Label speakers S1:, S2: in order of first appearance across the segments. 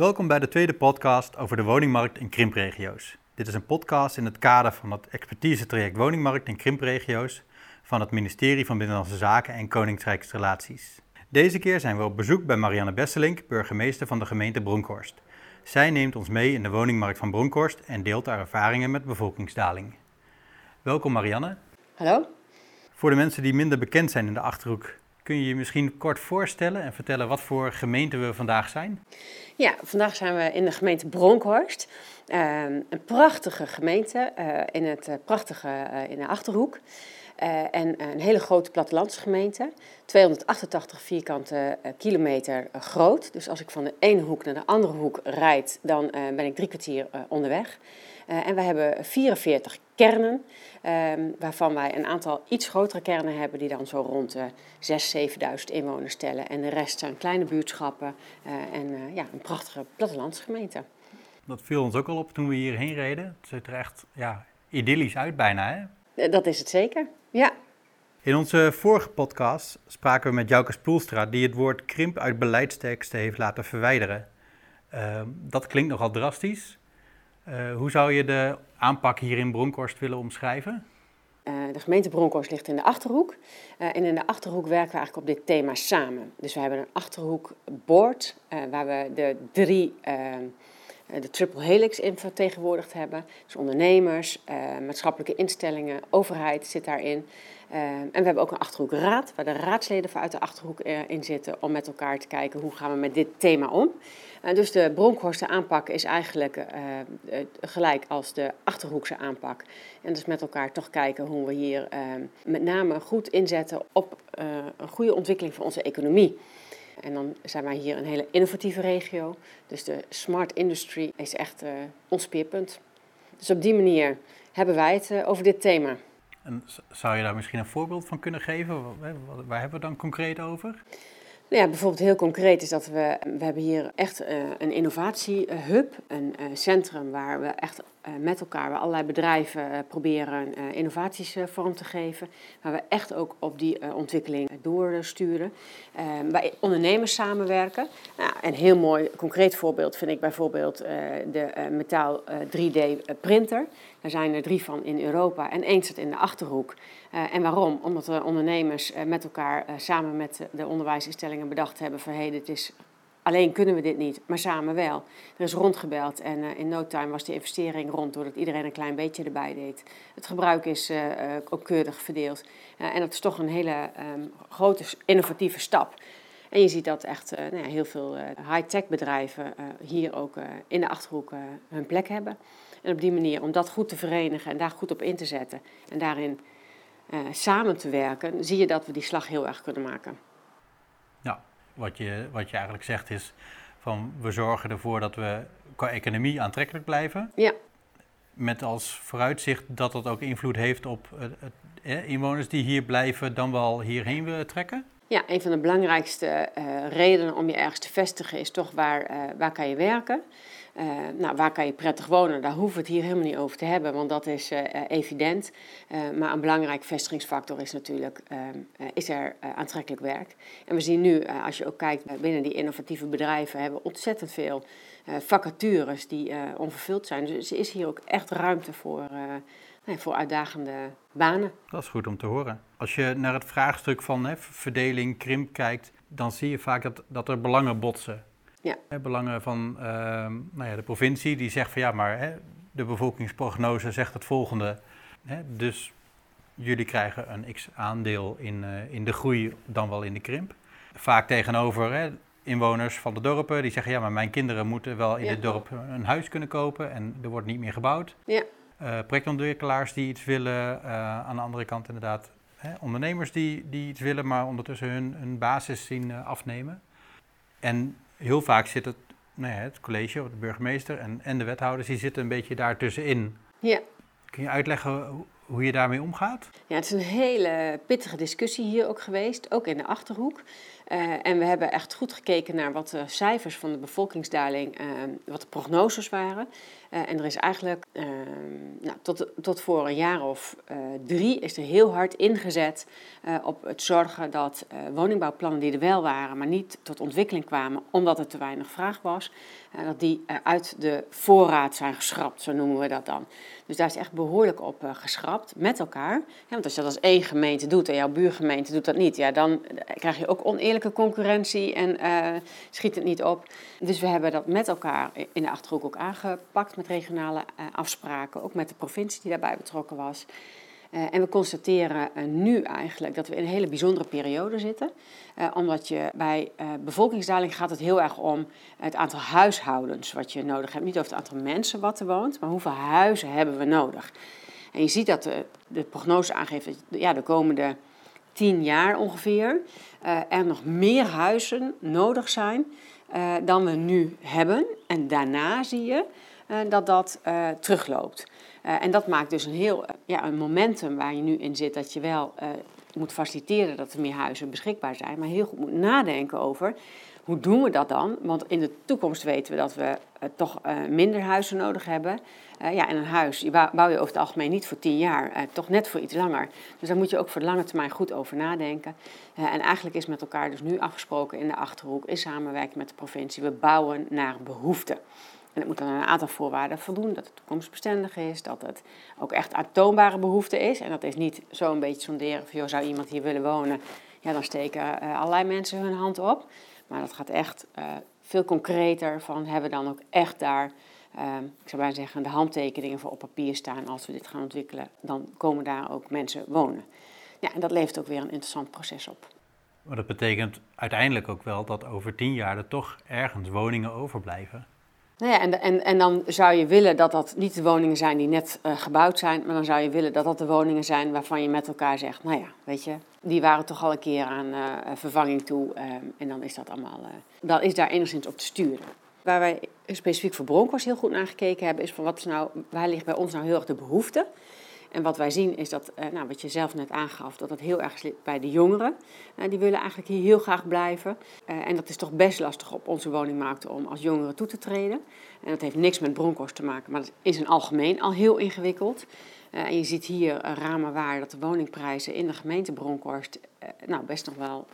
S1: Welkom bij de tweede podcast over de woningmarkt in krimpregio's. Dit is een podcast in het kader van het expertise-traject Woningmarkt in krimpregio's van het ministerie van Binnenlandse Zaken en Koninkrijksrelaties. Deze keer zijn we op bezoek bij Marianne Besselink, burgemeester van de gemeente Bronkhorst. Zij neemt ons mee in de woningmarkt van Bronkhorst en deelt haar ervaringen met bevolkingsdaling. Welkom Marianne.
S2: Hallo.
S1: Voor de mensen die minder bekend zijn in de Achterhoek, kun je je misschien kort voorstellen en vertellen wat voor gemeente we vandaag zijn?
S2: Ja, vandaag zijn we in de gemeente Bronkhorst. Uh, een prachtige gemeente uh, in het uh, prachtige uh, in de Achterhoek. en een hele grote plattelandsgemeente. 288 vierkante kilometer groot. Dus als ik van de ene hoek naar de andere hoek rijd, dan ben ik drie kwartier onderweg. Uh, en we hebben 44 kernen, um, waarvan wij een aantal iets grotere kernen hebben, die dan zo rond de 6.000, 7.000 inwoners tellen. En de rest zijn kleine buurtschappen uh, en uh, ja, een prachtige plattelandsgemeente.
S1: Dat viel ons ook al op toen we hierheen reden. Het ziet er echt ja, idyllisch uit bijna,
S2: hè? Dat is het zeker, ja.
S1: In onze vorige podcast spraken we met Jouke Spoelstra, die het woord krimp uit beleidsteksten heeft laten verwijderen. Uh, dat klinkt nogal drastisch. Uh, hoe zou je de aanpak hier in Bronkhorst willen omschrijven?
S2: Uh, de gemeente Bronkhorst ligt in de Achterhoek. Uh, en in de Achterhoek werken we eigenlijk op dit thema samen. Dus we hebben een Achterhoek-board waar we de drie, de triple helix in vertegenwoordigd hebben. Dus ondernemers, maatschappelijke instellingen, overheid zit daarin. en we hebben ook een Achterhoekraad, waar de raadsleden vanuit de Achterhoek in zitten om met elkaar te kijken hoe gaan we met dit thema om. Dus de Bronkhorste aanpak is eigenlijk gelijk als de Achterhoekse aanpak. En dus met elkaar toch kijken hoe we hier met name goed inzetten op een goede ontwikkeling van onze economie. En dan zijn wij hier een hele innovatieve regio. Dus de smart industry is echt ons speerpunt. Dus op die manier hebben wij het over dit thema.
S1: En zou je daar misschien een voorbeeld van kunnen geven? Waar hebben we dan concreet over?
S2: Nou ja, bijvoorbeeld heel concreet is dat we, we hebben hier echt uh, een innovatiehub, een uh, centrum waar we echt uh, met elkaar, waar allerlei bedrijven proberen innovaties vorm te geven, waar we echt ook op die ontwikkeling doorsturen. waar ondernemers samenwerken. Nou, een heel mooi concreet voorbeeld vind ik bijvoorbeeld de metaal 3D printer. Daar zijn er drie van in Europa en één zit in de Achterhoek. Uh, en waarom? Omdat de ondernemers uh, met elkaar, uh, samen met de onderwijsinstellingen, bedacht hebben van hé, dit is alleen kunnen we dit niet, maar samen wel. Er is rondgebeld en in no time was die investering rond doordat iedereen een klein beetje erbij deed. Het gebruik is ook keurig verdeeld. en dat is toch een hele um, grote innovatieve stap. En je ziet dat echt nou ja, heel veel high-tech bedrijven hier ook in de Achterhoek hun plek hebben. En op die manier, om dat goed te verenigen en daar goed op in te zetten en daarin uh, samen te werken, zie je dat we die slag heel erg kunnen maken.
S1: Ja, wat je, wat je eigenlijk zegt is van we zorgen ervoor dat we qua economie aantrekkelijk blijven.
S2: Ja.
S1: Met als vooruitzicht dat dat ook invloed heeft op eh, inwoners die hier blijven dan wel hierheen willen trekken.
S2: Ja, een van de belangrijkste uh, redenen om je ergens te vestigen is toch waar, uh, waar kan je werken. Uh, nou, waar kan je prettig wonen? Daar hoeven we het hier helemaal niet over te hebben, want dat is uh, evident. Uh, maar een belangrijk vestigingsfactor is natuurlijk, is er aantrekkelijk werk? En we zien nu, als je ook kijkt binnen die innovatieve bedrijven, hebben we ontzettend veel vacatures die onvervuld zijn. Dus er is hier ook echt ruimte voor, voor uitdagende banen.
S1: Dat is goed om te horen. Als je naar het vraagstuk van hè, verdeling, krimp kijkt, dan zie je vaak dat, dat er belangen botsen.
S2: Ja.
S1: Belangen van uh, nou ja, de provincie, die zegt van ja, maar hè, de bevolkingsprognose zegt het volgende. Hè, dus jullie krijgen een x-aandeel in, uh, in de groei, dan wel in de krimp. Vaak tegenover hè, inwoners van de dorpen, die zeggen ja, maar mijn kinderen moeten wel in ja. het dorp een huis kunnen kopen en er wordt niet meer gebouwd.
S2: Ja.
S1: Uh, projectontwikkelaars die iets willen, uh, aan de andere kant inderdaad hè, ondernemers die, die iets willen, maar ondertussen hun, hun basis zien afnemen. En heel vaak zit het, nou ja, het college, of de burgemeester en, en de wethouders, die zitten een beetje daartussenin.
S2: Ja.
S1: Kun je uitleggen hoe je daarmee omgaat?
S2: Ja, het is een hele pittige discussie hier ook geweest, ook in de Achterhoek. en we hebben echt goed gekeken naar wat de cijfers van de bevolkingsdaling, wat de prognoses waren. En er is eigenlijk nou, tot, tot voor een jaar of drie is er heel hard ingezet op het zorgen dat woningbouwplannen die er wel waren, maar niet tot ontwikkeling kwamen omdat er te weinig vraag was, dat die uit de voorraad zijn geschrapt, zo noemen we dat dan. Dus daar is echt behoorlijk op geschrapt met elkaar. Want als je dat als één gemeente doet en jouw buurgemeente doet dat niet, ja, dan krijg je ook oneerlijke concurrentie en schiet het niet op. Dus we hebben dat met elkaar in de achterhoek ook aangepakt met regionale uh, afspraken, ook met de provincie die daarbij betrokken was. Uh, en we constateren uh, nu eigenlijk dat we in een hele bijzondere periode zitten. Omdat je bij bevolkingsdaling gaat het heel erg om het aantal huishoudens wat je nodig hebt. Niet over het aantal mensen wat er woont, maar hoeveel huizen hebben we nodig. En je ziet dat de, de prognose aangeeft dat ja, de komende tien jaar ongeveer er nog meer huizen nodig zijn dan we nu hebben. En daarna zie je dat dat terugloopt. Uh, en dat maakt dus een heel ja, een momentum waar je nu in zit, dat je wel moet faciliteren dat er meer huizen beschikbaar zijn, maar heel goed moet nadenken over hoe doen we dat dan? Want in de toekomst weten we dat we toch minder huizen nodig hebben. ja, en een huis die bouw je over het algemeen niet voor tien jaar, toch net voor iets langer. Dus daar moet je ook voor de lange termijn goed over nadenken. en eigenlijk is met elkaar dus nu afgesproken in de Achterhoek, in samenwerking met de provincie, we bouwen naar behoefte. En het moet dan aan een aantal voorwaarden voldoen. Dat het toekomstbestendig is, dat het ook echt aantoonbare behoefte is. En dat is niet zo een beetje sonderen van, joh, zou iemand hier willen wonen? Ja, dan steken uh, allerlei mensen hun hand op. Maar dat gaat echt uh, veel concreter van, hebben we dan ook echt daar, uh, ik zou bijna zeggen, de handtekeningen voor op papier staan als we dit gaan ontwikkelen. Dan komen daar ook mensen wonen. Ja, en dat levert ook weer een interessant proces op.
S1: Maar dat betekent uiteindelijk ook wel dat over tien jaar er toch ergens woningen overblijven.
S2: Nou en, en, en dan zou je willen dat dat niet de woningen zijn die net uh, gebouwd zijn, maar dan zou je willen dat dat de woningen zijn waarvan je met elkaar zegt, nou ja, weet je, die waren toch al een keer aan uh, vervanging toe uh, en dan is dat allemaal, dan is daar enigszins op te sturen. Waar wij specifiek voor Broncos heel goed naar gekeken hebben, is van wat is nou, waar ligt bij ons nou heel erg de behoefte? En wat wij zien is dat, uh, nou, wat je zelf net aangaf, dat het heel erg zit bij de jongeren. Uh, die willen eigenlijk hier heel graag blijven. Uh, en dat is toch best lastig op onze woningmarkt om als jongeren toe te treden. En dat heeft niks met Broncos te maken, maar dat is in algemeen al heel ingewikkeld. En je ziet hier ramen waar dat de woningprijzen in de gemeente Bronkhorst nou, best nog wel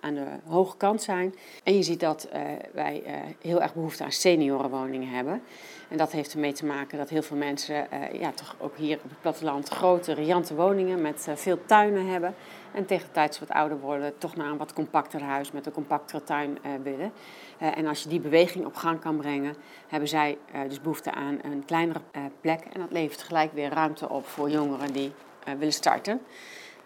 S2: aan de hoge kant zijn. En je ziet dat wij heel erg behoefte aan seniorenwoningen hebben. En dat heeft ermee te maken dat heel veel mensen ja, toch ook hier op het platteland grote, riante woningen met veel tuinen hebben. En tegen de tijd ze wat ouder worden, toch naar een wat compacter huis met een compactere tuin willen. En als je die beweging op gang kan brengen, hebben zij dus behoefte aan een kleinere plek. En dat levert gelijk weer ruimte op voor jongeren die willen starten.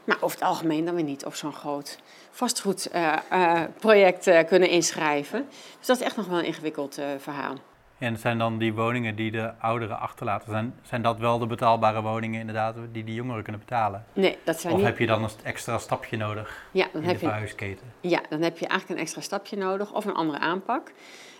S2: Maar over het algemeen dan weer niet op zo'n groot vastgoedproject kunnen inschrijven. Dus dat is echt nog wel een ingewikkeld verhaal.
S1: En zijn dan die woningen die de ouderen achterlaten, zijn, zijn dat wel de betaalbare woningen inderdaad die die jongeren kunnen betalen?
S2: Nee, dat zijn
S1: of
S2: niet...
S1: heb je dan een extra stapje nodig
S2: ja, dan
S1: in
S2: heb
S1: de verhuisketen?
S2: Je, ja, dan heb je eigenlijk een extra stapje nodig of een andere aanpak.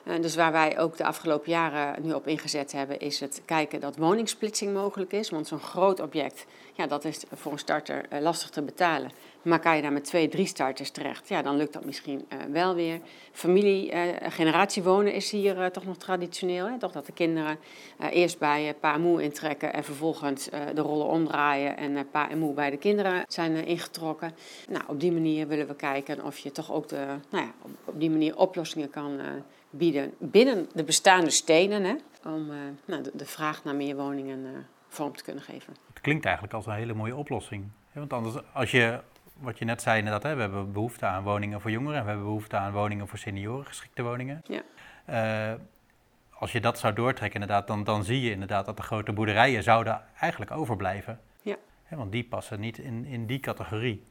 S2: Uh, dus waar wij ook de afgelopen jaren nu op ingezet hebben, is het kijken dat woningsplitsing mogelijk is. Want zo'n groot object, ja, dat is voor een starter uh, lastig te betalen. Maar kan je daar met twee, drie starters terecht, ja, dan lukt dat misschien uh, wel weer. Familie, generatie wonen is hier toch nog traditioneel. Hè? Toch dat de kinderen eerst bij pa en moe intrekken en vervolgens de rollen omdraaien en pa en moe bij de kinderen zijn ingetrokken. Nou, op die manier willen we kijken of je toch ook de, nou ja, op die manier oplossingen kan bieden binnen de bestaande stenen, hè, om uh, nou, de, de, vraag naar meer woningen uh, vorm te kunnen geven.
S1: Het klinkt eigenlijk als een hele mooie oplossing. Want anders, als je, wat je net zei inderdaad, hè, we hebben behoefte aan woningen voor jongeren en we hebben behoefte aan woningen voor senioren, geschikte woningen.
S2: Ja.
S1: Uh, als je dat zou doortrekken inderdaad, dan, dan zie je inderdaad dat de grote boerderijen zouden eigenlijk overblijven.
S2: Ja.
S1: want die passen niet in, in die categorie.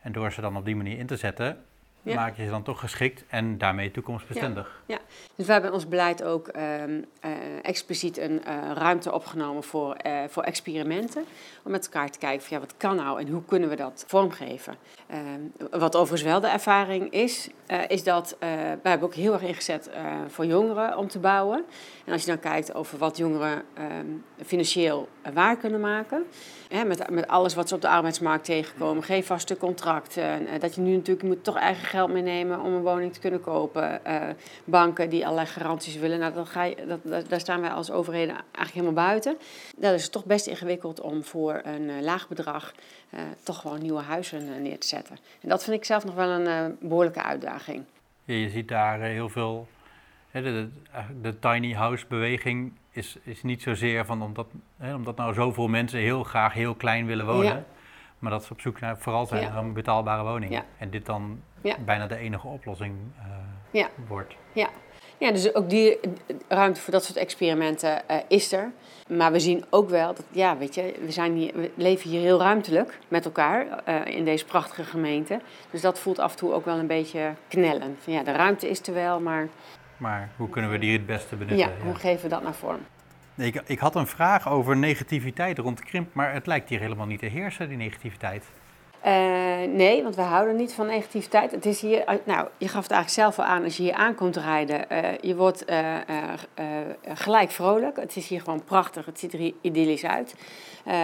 S1: En door ze dan op die manier in te zetten, ja. maak je ze dan toch geschikt en daarmee toekomstbestendig.
S2: Ja, ja. dus we hebben in ons beleid ook uh, uh, expliciet een uh, ruimte opgenomen voor, voor experimenten. Om met elkaar te kijken van ja, wat kan nou en hoe kunnen we dat vormgeven. Ehm, wat overigens wel de ervaring is, is dat wij hebben ook heel erg ingezet voor jongeren om te bouwen. En als je dan kijkt over wat jongeren ehm, financieel waar kunnen maken. Hè, met, met alles wat ze op de arbeidsmarkt tegenkomen, geen vaste contracten. dat je nu natuurlijk moet toch eigen geld meenemen om een woning te kunnen kopen. Uh, banken die allerlei garanties willen. Nou, ga je, dat, daar staan wij als overheden eigenlijk helemaal buiten. Dat is toch best ingewikkeld om voor een uh, laag bedrag uh, toch gewoon nieuwe huizen neer te zetten. En dat vind ik zelf nog wel een behoorlijke uitdaging.
S1: Ja, je ziet daar heel veel. de, de, de, tiny house beweging is, is niet zozeer van omdat, omdat nou zoveel mensen heel graag heel klein willen wonen. Ja. Maar dat ze op zoek naar vooral zijn naar een betaalbare woning. En dit dan bijna de enige oplossing uh, wordt.
S2: Ja. Ja, dus ook die ruimte voor dat soort experimenten uh, is er. Maar we zien ook wel dat, ja, weet je, we, zijn hier, we leven hier heel ruimtelijk met elkaar uh, in deze prachtige gemeente. Dus dat voelt af en toe ook wel een beetje knellen. Van, ja, de ruimte is er wel, maar...
S1: Maar hoe kunnen we die het beste benutten?
S2: Ja, hoe geven we dat naar vorm?
S1: Ik, ik had een vraag over negativiteit rond krimp, maar het lijkt hier helemaal niet te heersen, die negativiteit.
S2: Uh, nee, want we houden niet van negativiteit. Het is hier, nou, je gaf het eigenlijk zelf al aan als je hier aankomt rijden. Uh, je wordt gelijk vrolijk. Het is hier gewoon prachtig. Het ziet er idyllisch uit.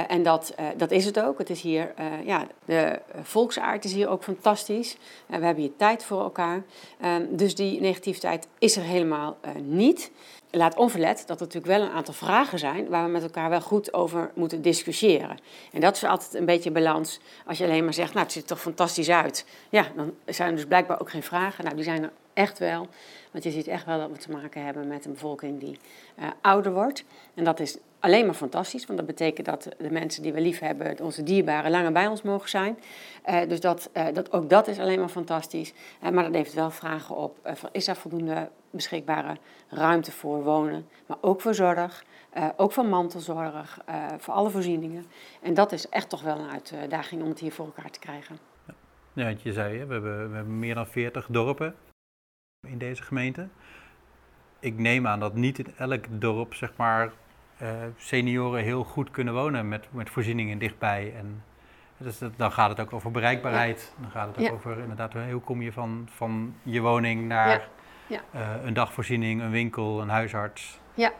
S2: en dat, dat is het ook. Het is hier, ja, de volksaard is hier ook fantastisch. we hebben hier tijd voor elkaar. Ehm, dus die negativiteit is er helemaal niet laat onverlet dat er natuurlijk wel een aantal vragen zijn waar we met elkaar wel goed over moeten discussiëren. En dat is altijd een beetje balans. Als je alleen maar zegt, nou het ziet er toch fantastisch uit. Ja, dan zijn er dus blijkbaar ook geen vragen. Nou, die zijn er echt wel. Want je ziet echt wel dat we te maken hebben met een bevolking die uh, ouder wordt. En dat is alleen maar fantastisch, want dat betekent dat de mensen die we lief hebben, onze dierbaren, langer bij ons mogen zijn. Uh, dus dat, uh, dat, ook dat is alleen maar fantastisch. maar dat levert wel vragen op: is er voldoende beschikbare ruimte voor wonen, maar ook voor zorg, ook voor mantelzorg, voor alle voorzieningen. En dat is echt toch wel een uitdaging om het hier voor elkaar te krijgen.
S1: Ja, want je zei, we hebben, we hebben meer dan 40 dorpen in deze gemeente. Ik neem aan dat niet in elk dorp, zeg maar, uh, senioren heel goed kunnen wonen met, met voorzieningen dichtbij. En dus dan gaat het ook over bereikbaarheid. Dan gaat het ook over inderdaad, hoe kom je van, van je woning naar ja. Uh, een dagvoorziening, een winkel, een huisarts. Ja.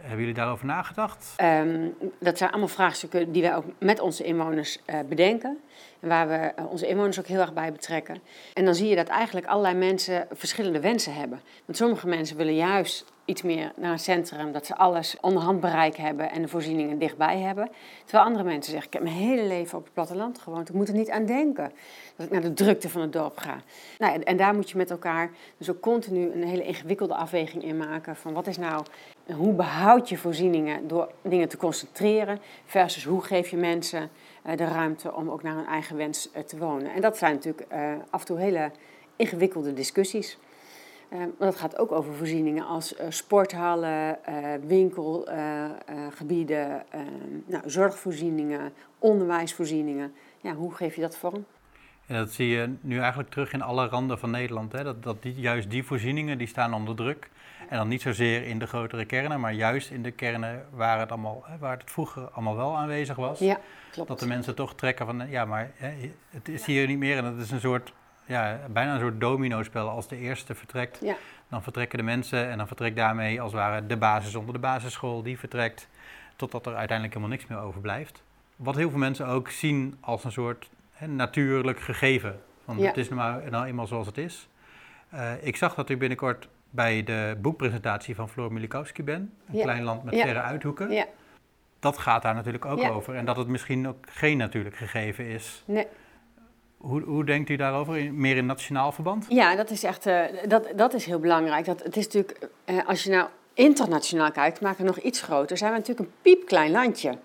S1: Hebben jullie daarover nagedacht?
S2: Um, dat zijn allemaal vraagstukken die wij ook met onze inwoners uh, bedenken. En waar we eh, onze inwoners ook heel erg bij betrekken. En dan zie je dat eigenlijk allerlei mensen verschillende wensen hebben. Want sommige mensen willen juist iets meer naar een centrum, dat ze alles onder handbereik hebben en de voorzieningen dichtbij hebben. Terwijl andere mensen zeggen, ik heb mijn hele leven op het platteland gewoond, ik moet er niet aan denken dat ik naar de drukte van het dorp ga. Nou, en daar moet je met elkaar dus ook continu een hele ingewikkelde afweging in maken van wat is nou, hoe behoud je voorzieningen door dingen te concentreren versus hoe geef je mensen eh, de ruimte om ook naar hun eigen wens eh, te wonen. En dat zijn natuurlijk eh, af en toe hele ingewikkelde discussies. maar dat gaat ook over voorzieningen als sporthallen, winkelgebieden, nou, zorgvoorzieningen, onderwijsvoorzieningen. Ja, hoe geef je dat vorm?
S1: En dat zie je nu eigenlijk terug in alle randen van Nederland. Hè? Dat, dat die, juist die voorzieningen die staan onder druk. En dan niet zozeer in de grotere kernen, maar juist in de kernen waar het, allemaal, waar het vroeger allemaal wel aanwezig was. Ja, klopt. Dat de mensen toch trekken van, ja, maar hè, het is hier niet meer. En dat is een soort, ja, bijna een soort domino-spel. Als de eerste vertrekt, ja. dan vertrekken de mensen. En dan vertrekt daarmee als het ware de basis onder de basisschool, die vertrekt. Totdat er uiteindelijk helemaal niks meer overblijft. Wat heel veel mensen ook zien als een soort natuurlijk gegeven. Want het is nou, nou eenmaal zoals het is. Uh, ik zag dat u binnenkort bij de boekpresentatie van Floor Milikowski ben. Een klein land met verre uithoeken. Ja. Dat gaat daar natuurlijk ook over. En dat het misschien ook geen natuurlijk gegeven is. Nee. Hoe, hoe denkt u daarover, meer in nationaal verband?
S2: Ja, dat is echt uh, dat, dat is heel belangrijk. Dat, het is natuurlijk, uh, als je nou internationaal kijkt, maken we nog iets groter. Zijn we natuurlijk een piepklein landje.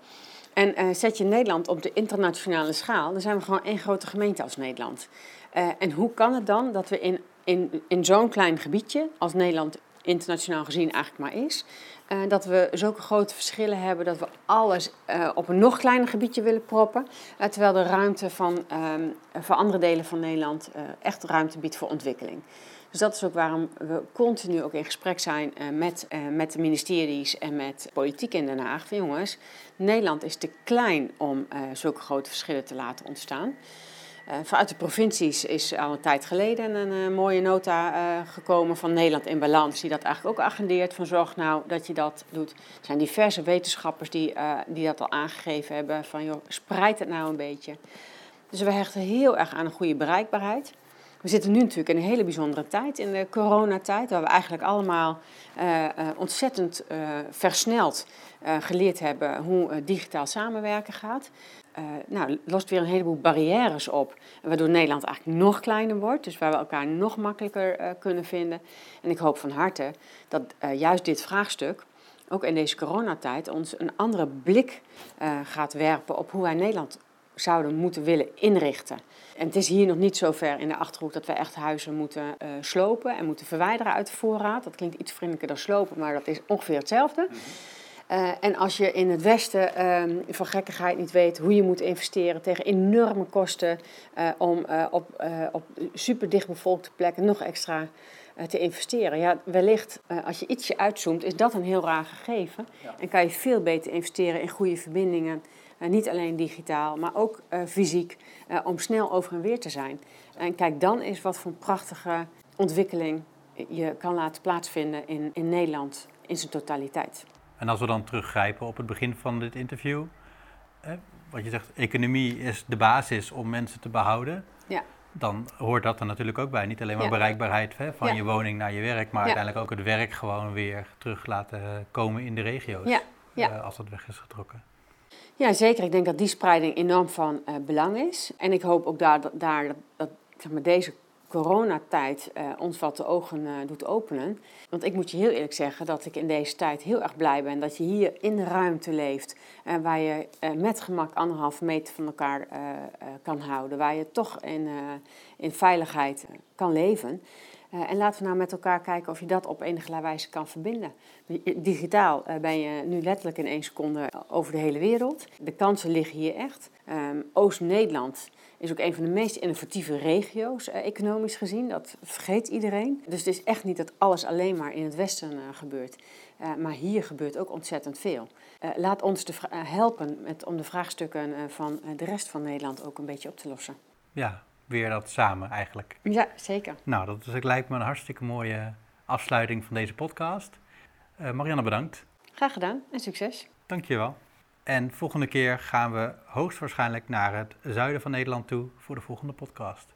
S2: En uh, zet je Nederland op de internationale schaal, dan zijn we gewoon één grote gemeente als Nederland. en hoe kan het dan dat we in in, in zo'n klein gebiedje, als Nederland internationaal gezien eigenlijk maar is, uh, dat we zulke grote verschillen hebben dat we alles op een nog kleiner gebiedje willen proppen, terwijl de ruimte van, um, voor andere delen van Nederland echt ruimte biedt voor ontwikkeling. Dus dat is ook waarom we continu ook in gesprek zijn met, met de ministeries en met politiek in Den Haag. Jongens, Nederland is te klein om zulke grote verschillen te laten ontstaan. Vanuit de provincies is al een tijd geleden een mooie nota gekomen van Nederland in Balans, die dat eigenlijk ook agendeert. Van zorg nou dat je dat doet. Er zijn diverse wetenschappers die, die dat al aangegeven hebben. Van joh, spreid het nou een beetje. Dus we hechten heel erg aan een goede bereikbaarheid. We zitten nu natuurlijk in een hele bijzondere tijd, in de coronatijd, waar we eigenlijk allemaal uh, uh, ontzettend uh, versneld geleerd hebben hoe digitaal samenwerken gaat. nou, lost weer een heleboel barrières op, waardoor Nederland eigenlijk nog kleiner wordt, dus waar we elkaar nog makkelijker kunnen vinden. En ik hoop van harte dat juist dit vraagstuk, ook in deze coronatijd, ons een andere blik gaat werpen op hoe wij Nederland zouden moeten willen inrichten. En het is hier nog niet zo ver in de achterhoek dat we echt huizen moeten uh, slopen en moeten verwijderen uit de voorraad. Dat klinkt iets vriendelijker dan slopen, maar dat is ongeveer hetzelfde. Uh, en als je in het Westen uh, van gekkigheid niet weet hoe je moet investeren tegen enorme kosten uh, om op, op super dichtbevolkte plekken nog extra te investeren. Ja, wellicht als je ietsje uitzoomt, is dat een heel raar gegeven. Ja. En kan je veel beter investeren in goede verbindingen niet alleen digitaal, maar ook uh, fysiek, uh, om snel over en weer te zijn. En kijk dan eens wat voor een prachtige ontwikkeling je kan laten plaatsvinden in, in Nederland in zijn totaliteit.
S1: En als we dan teruggrijpen op het begin van dit interview, wat je zegt, economie is de basis om mensen te behouden. Ja. Dan hoort dat er natuurlijk ook bij. Niet alleen maar ja. bereikbaarheid hè, van ja. je woning naar je werk, maar uiteindelijk ook het werk gewoon weer terug laten komen in de regio's. als dat weg is getrokken.
S2: Ja, zeker. Ik denk dat die spreiding enorm van uh, belang is. En ik hoop ook daar, daar dat, zeg maar, deze coronatijd uh, ons wat de ogen uh, doet openen. Want ik moet je heel eerlijk zeggen dat ik in deze tijd heel erg blij ben dat je hier in de ruimte leeft. Uh, waar je met gemak anderhalve meter van elkaar kan houden. Waar je toch in, in veiligheid kan leven. Uh, en laten we nou met elkaar kijken of je dat op enige wijze kan verbinden. Digitaal uh, ben je nu letterlijk in één seconde over de hele wereld. De kansen liggen hier echt. Um, Oost-Nederland is ook een van de meest innovatieve regio's, economisch gezien. Dat vergeet iedereen. Dus het is echt niet dat alles alleen maar in het Westen gebeurt. maar hier gebeurt ook ontzettend veel. laat ons helpen met, om de vraagstukken van de rest van Nederland ook een beetje op te lossen.
S1: Ja, weer dat samen eigenlijk.
S2: Ja, zeker.
S1: Nou, dat is, lijkt me een hartstikke mooie afsluiting van deze podcast. Uh, Marianne, bedankt.
S2: Graag gedaan en succes.
S1: Dankjewel. En volgende keer gaan we hoogstwaarschijnlijk naar het zuiden van Nederland toe voor de volgende podcast.